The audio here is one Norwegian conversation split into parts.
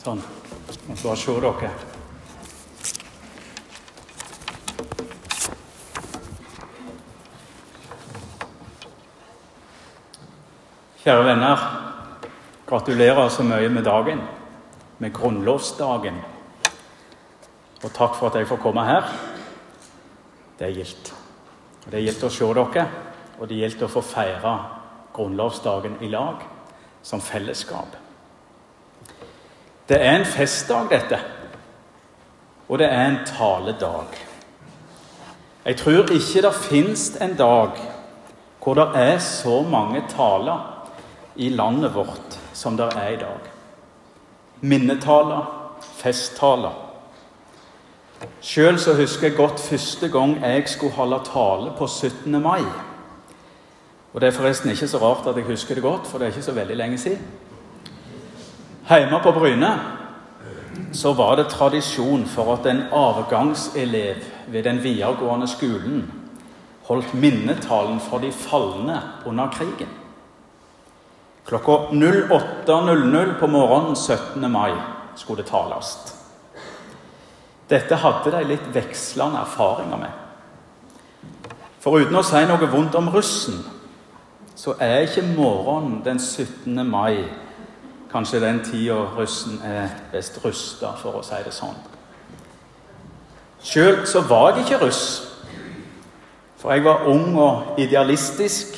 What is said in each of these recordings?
Sånn. Skal jeg se dere. Kjære venner. Gratulerer så mye med dagen, med grunnlovsdagen. Og takk for at jeg får komme her. Det er gildt. Det er gildt å se dere, og det er gildt å få feire grunnlovsdagen i lag, som fellesskap. Det er en festdag, dette. Og det er en taledag. Jeg tror ikke det fins en dag hvor det er så mange taler i landet vårt som det er i dag. Minnetaler, festtaler. Sjøl så husker jeg godt første gang jeg skulle holde tale på 17. mai. Og Det er forresten ikke så rart at jeg husker det godt, for det er ikke så veldig lenge siden. Hjemme på Bryne så var det tradisjon for at en avgangselev ved den videregående skolen holdt minnetalen for de falne under krigen. Klokka 08.00 på morgenen 17. mai skulle det tales. Dette hadde de litt vekslende erfaringer med. For uten å si noe vondt om russen, så er ikke morgenen den 17. mai kanskje den tida russen er best rusta, for å si det sånn. Sjøl så var jeg ikke russ, for jeg var ung og idealistisk.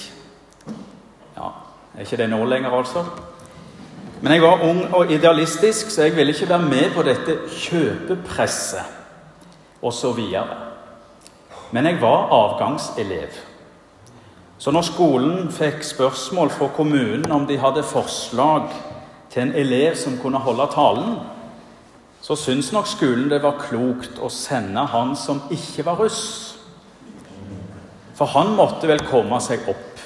Ja, er ikke det nå lenger, altså. Men jeg var ung og idealistisk, så jeg ville ikke være med på dette kjøpepresset osv. Men jeg var avgangselev. Så når skolen fikk spørsmål fra kommunen om de hadde forslag til en elev som kunne holde talen, så syns nok skolen det var klokt å sende han som ikke var russ. For han måtte vel komme seg opp.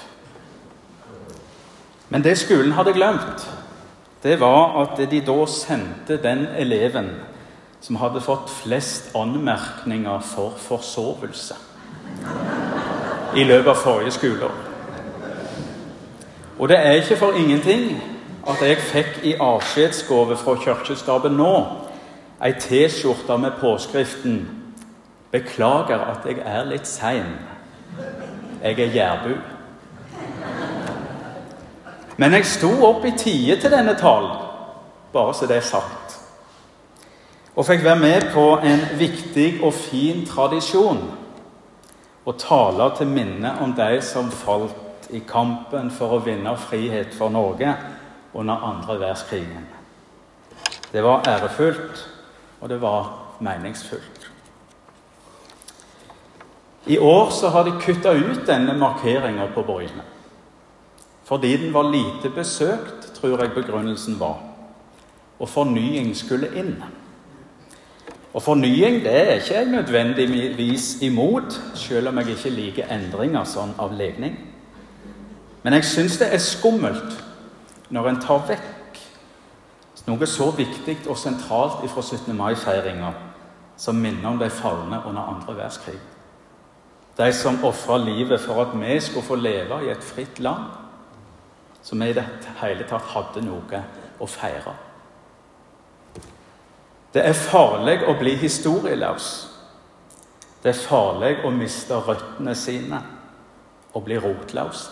Men det skolen hadde glemt, det var at de da sendte den eleven som hadde fått flest anmerkninger for forsovelse i løpet av forrige skoleår. Og det er ikke for ingenting at jeg fikk i avskjedsgave fra kirkestaben nå ei T-skjorte med påskriften 'Beklager at jeg er litt sein. Jeg er jærbu'. Men jeg sto opp i tide til denne talen, bare så det er sagt. Og fikk være med på en viktig og fin tradisjon. Å tale til minne om de som falt i kampen for å vinne frihet for Norge under andre verdenskrigen. Det var ærefullt, og det var meningsfullt. I år så har de kutta ut denne markeringa på Bryne. Fordi den var lite besøkt, tror jeg begrunnelsen var. Og fornying skulle inn. Og fornying det er ikke jeg nødvendigvis imot, selv om jeg ikke liker endringer sånn av legning. Men jeg syns det er skummelt når en tar vekk noe så viktig og sentralt fra 17. mai-feiringa som minner om de falne under andre verdenskrig. De som ofra livet for at vi skulle få leve i et fritt land Som vi i det hele tatt hadde noe å feire. Det er farlig å bli historieløs. Det er farlig å miste røttene sine og bli rotløs.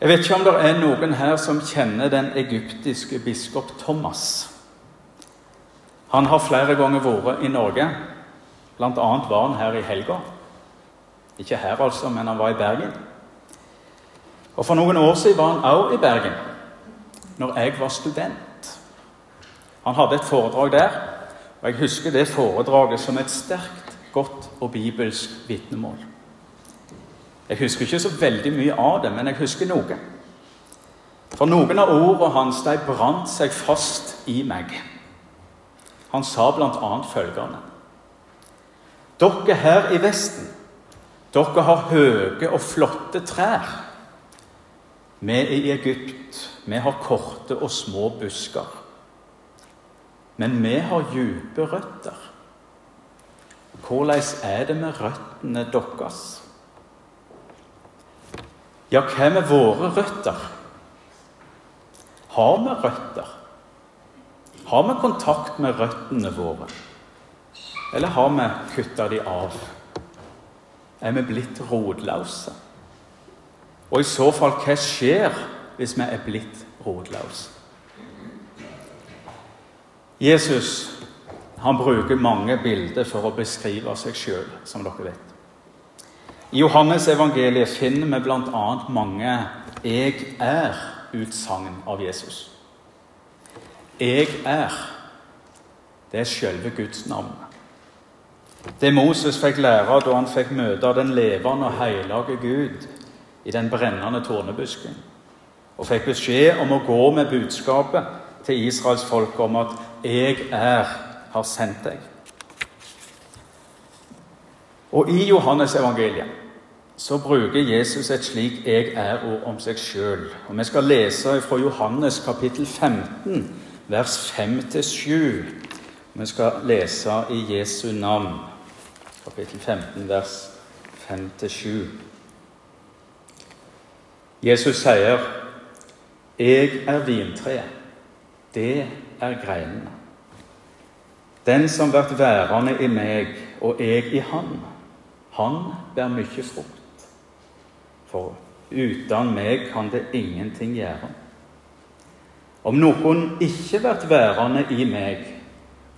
Jeg vet ikke om det er noen her som kjenner den egyptiske biskop Thomas. Han har flere ganger vært i Norge. Blant annet var han her i helga. Ikke her, altså, men han var i Bergen. Og For noen år siden var han også i Bergen, når jeg var student. Han hadde et foredrag der, og jeg husker det foredraget som et sterkt, godt og bibelsk vitnemål. Jeg husker ikke så veldig mye av det, men jeg husker noe. For noen av ordene hans de brant seg fast i meg. Han sa bl.a. følgende Dere her i Vesten, dere har høye og flotte trær. Vi i Egypt, vi har korte og små busker. Men vi har dype røtter. Hvordan er det med røttene deres? Ja, hvem er våre røtter? Har vi røtter? Har vi kontakt med røttene våre? Eller har vi kutta de av? Er vi blitt rotløse? Og i så fall, hva skjer hvis vi er blitt rotløse? Jesus han bruker mange bilder for å beskrive seg sjøl, som dere vet. I Johannes evangeliet finner vi bl.a. mange 'jeg er'-utsagn av Jesus. 'Jeg er' det er selve Guds navn. Det Moses fikk lære da han fikk møte den levende og hellige Gud i den brennende tornebusken, og fikk beskjed om å gå med budskapet til Israels folk om at 'jeg er' har sendt deg. Og i Johannes evangeliet så bruker Jesus et slik 'jeg er'-ord om seg sjøl. Vi skal lese fra Johannes kapittel 15, vers 5-7. Vi skal lese i Jesu navn, kapittel 15, vers 5-7. Jesus sier, 'Jeg er vintreet, det er greinene'. Den som blir værende i meg og jeg i han, han bærer mye frukt. For uten meg kan det ingenting gjøre. Om noen ikke blir værende i meg,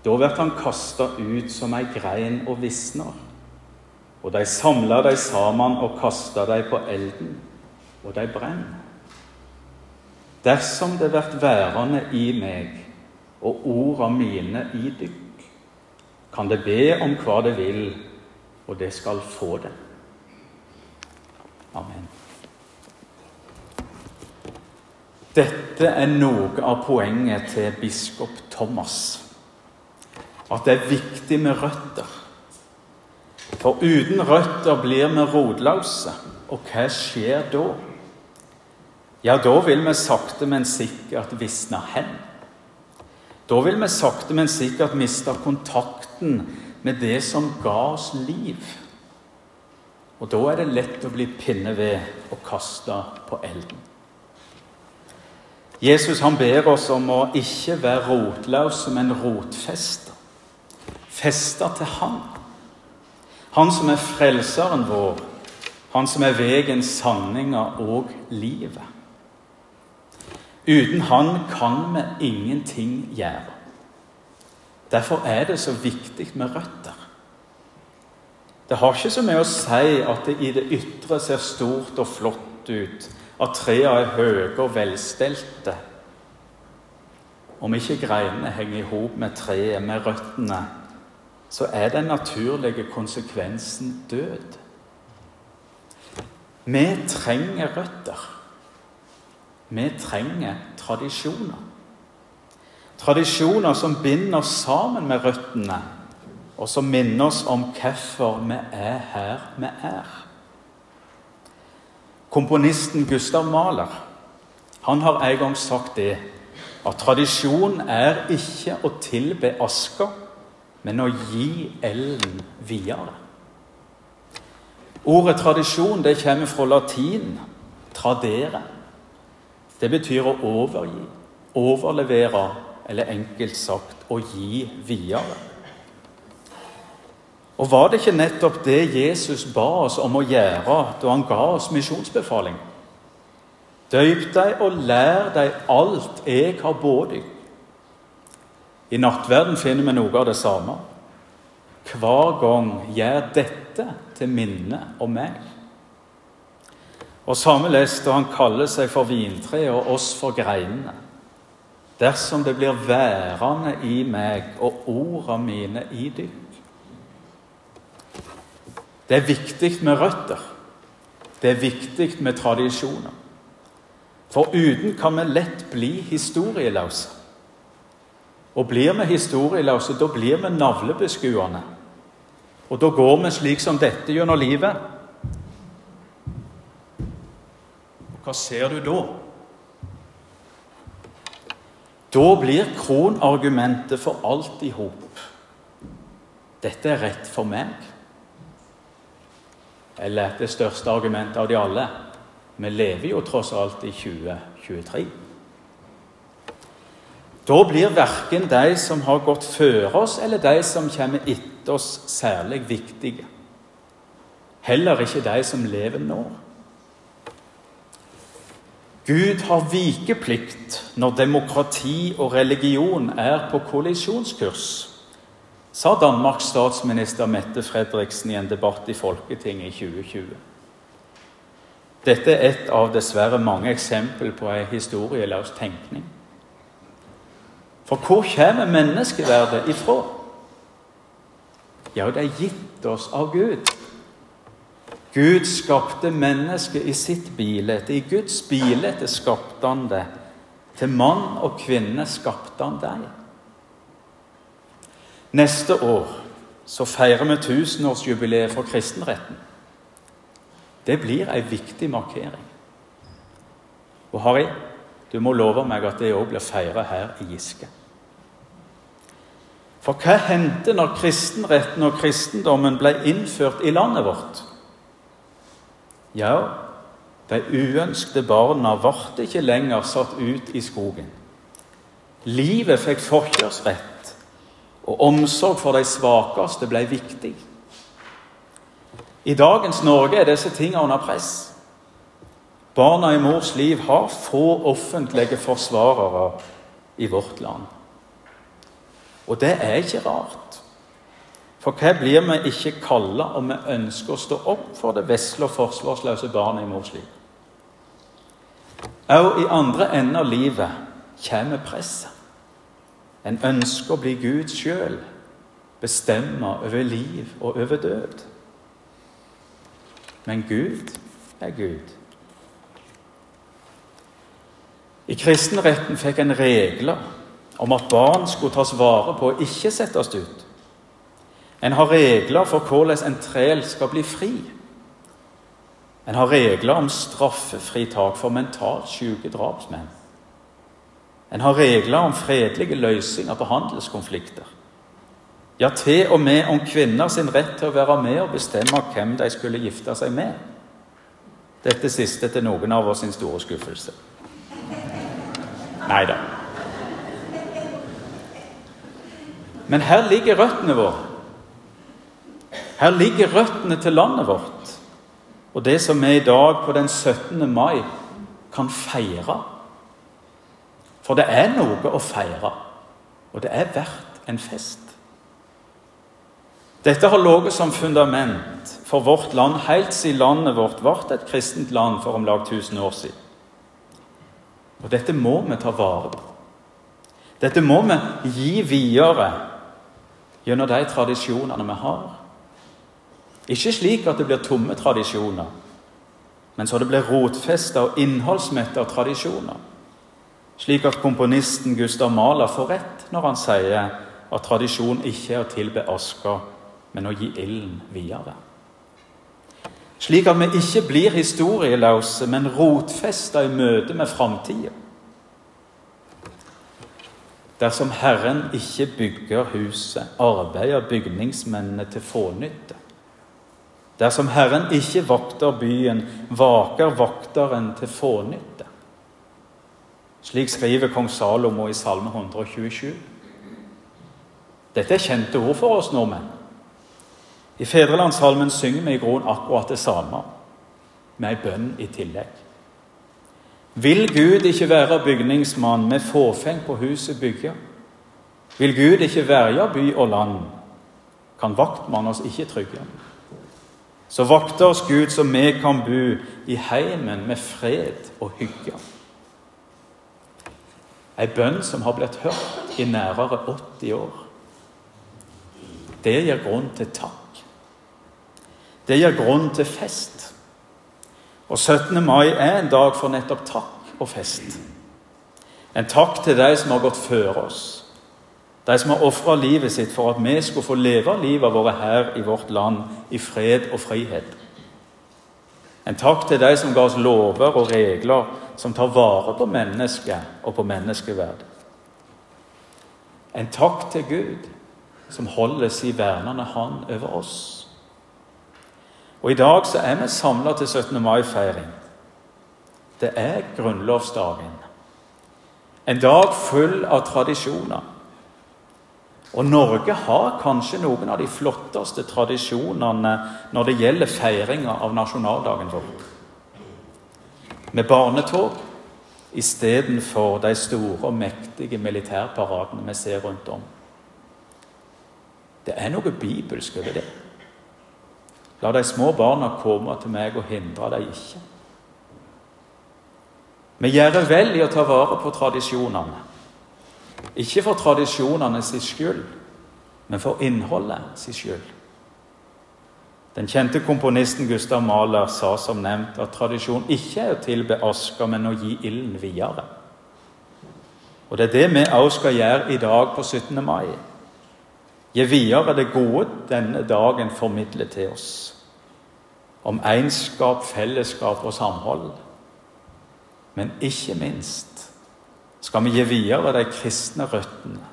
da blir han kasta ut som ei grein og visner. Og de samler de sammen og kaster de på elden, og de brenner. Dersom det blir værende i meg, og orda mine i dykk, kan det be om hva det vil, og det skal få det. Amen. Dette er noe av poenget til biskop Thomas. At det er viktig med røtter. For uten røtter blir vi rotløse. Og hva skjer da? Ja, da vil vi sakte, men sikkert visne hen. Da vil vi sakte, men sikkert miste kontakten med det som ga oss liv. Og da er det lett å bli pinneved og kasta på elden. Jesus han ber oss om å ikke være rotløse, men rotfester. Fester til Han. Han som er frelseren vår, han som er veien, sanninga og livet. Uten Han kan vi ingenting gjøre. Derfor er det så viktig med røtter. Det har ikke så mye å si at det i det ytre ser stort og flott ut, at trærne er høye og velstelte. Om ikke greinene henger i hop med treet, med røttene, så er den naturlige konsekvensen død. Vi trenger røtter. Vi trenger tradisjoner. Tradisjoner som binder oss sammen med røttene, og som minner oss om hvorfor vi er her vi er. Komponisten Gustav Mahler han har en gang sagt det at tradisjon er ikke å tilbe aska, men å gi elden videre. Ordet tradisjon det kommer fra latin 'tradere'. Det betyr å overgi, overlevere, eller enkelt sagt å gi videre. Og var det ikke nettopp det Jesus ba oss om å gjøre da han ga oss misjonsbefaling? Døyp deg og lær deg alt jeg har båret deg. I nattverden finner vi noe av det samme. Hver gang gjør dette til minne om meg. Og samme lest da han kaller seg for vintreet og oss for greinene. Dersom det blir værende i meg og orda mine i dykk. Det er viktig med røtter. Det er viktig med tradisjoner. For uten kan vi lett bli historieløse. Og blir vi historieløse, da blir vi navlebeskuende. Og da går vi slik som dette gjennom livet. Og Hva ser du da? Da blir kronargumentet for alt i hop. Dette er rett for meg. Eller det største argumentet av de alle. Vi lever jo tross alt i 2023. Da blir verken de som har gått før oss, eller de som kommer etter oss, særlig viktige. Heller ikke de som lever nå. Gud har vikeplikt når demokrati og religion er på kollisjonskurs, sa Danmarks statsminister Mette Fredriksen i en debatt i Folketinget i 2020. Dette er et av dessverre mange eksempel på ei historieløs tenkning. For hvor kommer menneskeverdet ifra? Ja, det er gitt oss av Gud. Gud skapte mennesket i sitt bilde. I Guds bilde skapte han det. Til mann og kvinne skapte han deg. Neste år så feirer vi tusenårsjubileet for kristenretten. Det blir ei viktig markering. Og Harry, du må love meg at det òg blir feira her i Giske. For hva hendte når kristenretten og kristendommen ble innført i landet vårt? Ja, de uønskede barna ble ikke lenger satt ut i skogen. Livet fikk forkjørsrett, og omsorg for de svakeste ble viktig. I dagens Norge er disse tingene under press. Barna i mors liv har få offentlige forsvarere i vårt land. Og det er ikke rart. For hva blir vi ikke kalla om vi ønsker å stå opp for det vesle og forsvarsløse barnet i mors liv? Òg i andre enden av livet kommer presset. En ønsker å bli Gud sjøl, bestemme over liv og over død. Men Gud er Gud. I kristenretten fikk en regler om at barn skulle tas vare på og ikke settes ut. En har regler for hvordan en træl skal bli fri. En har regler om straffefritak for mentalt syke drapsmenn. En har regler om fredelige løsninger på handelskonflikter. Ja, til og med om kvinner sin rett til å være med og bestemme hvem de skulle gifte seg med. Dette siste til noen av oss sin store skuffelse. Nei da. Men her ligger røttene våre. Her ligger røttene til landet vårt. Og det som vi i dag, på den 17. mai, kan feire. For det er noe å feire, og det er verdt en fest. Dette har ligget som fundament for vårt land helt siden landet vårt ble et kristent land for om lag 1000 år siden. Og dette må vi ta vare på. Dette må vi gi videre gjennom de tradisjonene vi har. Ikke slik at det blir tomme tradisjoner, men så det blir rotfesta og innholdsmetta tradisjoner. Slik at komponisten Gustav Mahler får rett når han sier at tradisjon ikke er å tilbe aska, men å gi ilden videre. Slik at vi ikke blir historieløse, men rotfesta i møte med framtida. Dersom Herren ikke bygger huset, arbeider bygningsmennene til fånytte. Dersom Herren ikke vokter byen, vaker vokteren til fånytte. Slik skriver kong Salomo i Salme 127. Dette er kjente ord for oss nordmenn. I Fedrelandssalmen synger vi i grunnen akkurat det samme, med ei bønn i tillegg. Vil Gud ikke være bygningsmann med fåfeng på huset bygge? Vil Gud ikke verje by og land, kan vaktmann oss ikke trygge. Så vakter oss Gud så vi kan bo i heimen med fred og hygge. Ei bønn som har blitt hørt i nærere 80 år. Det gir grunn til takk. Det gir grunn til fest. Og 17. mai er en dag for nettopp takk og fest. En takk til de som har gått før oss. De som har ofra livet sitt for at vi skulle få leve livet vårt her i vårt land i fred og frihet. En takk til de som ga oss lover og regler som tar vare på mennesket og på menneskeverd. En takk til Gud som holder sin vernende hånd over oss. Og i dag så er vi samla til 17. mai-feiring. Det er grunnlovsdagen. En dag full av tradisjoner. Og Norge har kanskje noen av de flotteste tradisjonene når det gjelder feiringa av nasjonaldagen vår. Med barnetog istedenfor de store og mektige militærparadene vi ser rundt om. Det er noe bibelsk over det. La de små barna komme til meg og hindre dem ikke. Vi gjør vel i å ta vare på tradisjonene. Ikke for tradisjonene sin skyld, men for innholdet sin skyld. Den kjente komponisten Gustav Mahler sa som nevnt at tradisjon ikke er å tilbe aska, men å gi ilden videre. Og Det er det vi også skal gjøre i dag på 17. mai. Gi videre det gode denne dagen formidler til oss. Om egenskap, fellesskap og samhold. Men ikke minst skal vi gi videre de kristne røttene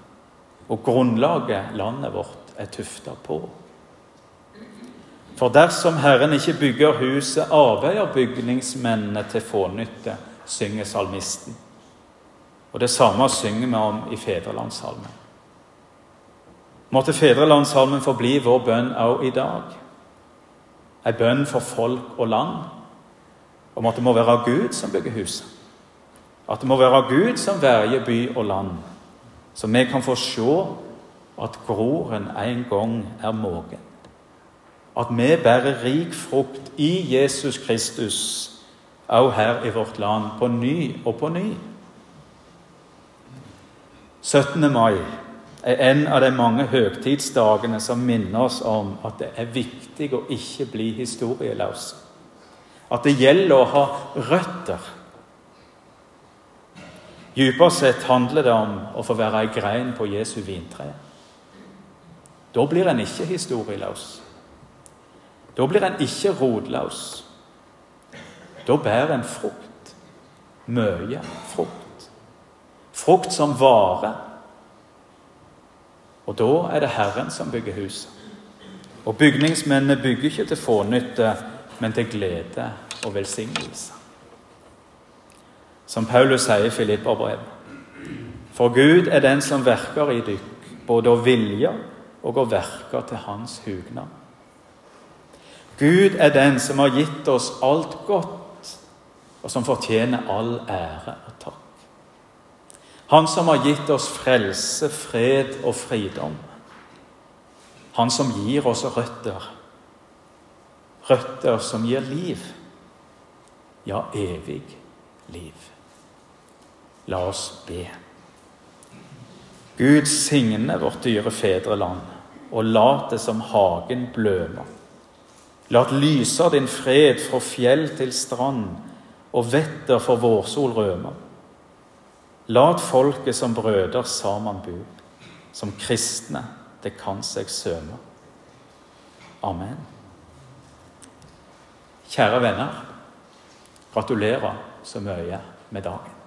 og grunnlaget landet vårt er tufta på. For dersom Herren ikke bygger huset, arbeider bygningsmennene til fånytte, synger salmisten. Og det samme synger vi om i Fedrelandssalmen. Måtte Fedrelandssalmen forbli vår bønn òg i dag. Ei bønn for folk og land, om at det må være Gud som bygger huset. At det må være Gud som verger by og land, så vi kan få se at groren en gang er mogen at vi bærer rik frukt i Jesus Kristus, også her i vårt land, på ny og på ny. 17. mai er en av de mange høgtidsdagene som minner oss om at det er viktig å ikke bli historieløs. At det gjelder å ha røtter. Dypere sett handler det om å få være ei grein på Jesu vintre. Da blir en ikke historieløs. Da blir en ikke rotløs. Da bærer en frukt. Mye frukt. Frukt som varer. Og da er det Herren som bygger huset. Og bygningsmennene bygger ikke til fånytte, men til glede og velsignelse. Som Paulus sier i Filipperbrevet. For Gud er den som verker i dykk, både å vilje og å verke til Hans hugnad. Gud er den som har gitt oss alt godt, og som fortjener all ære og takk. Han som har gitt oss frelse, fred og fridom. Han som gir oss røtter. Røtter som gir liv. Ja, evig liv. La oss be. Gud signe vårt dyre fedreland, og la det som hagen bløme. La det lyser din fred fra fjell til strand og vetter for vårsol La det folket som brøder sammen bu, som kristne det kan seg søme. Amen. Kjære venner. Gratulerer så mye med dagen.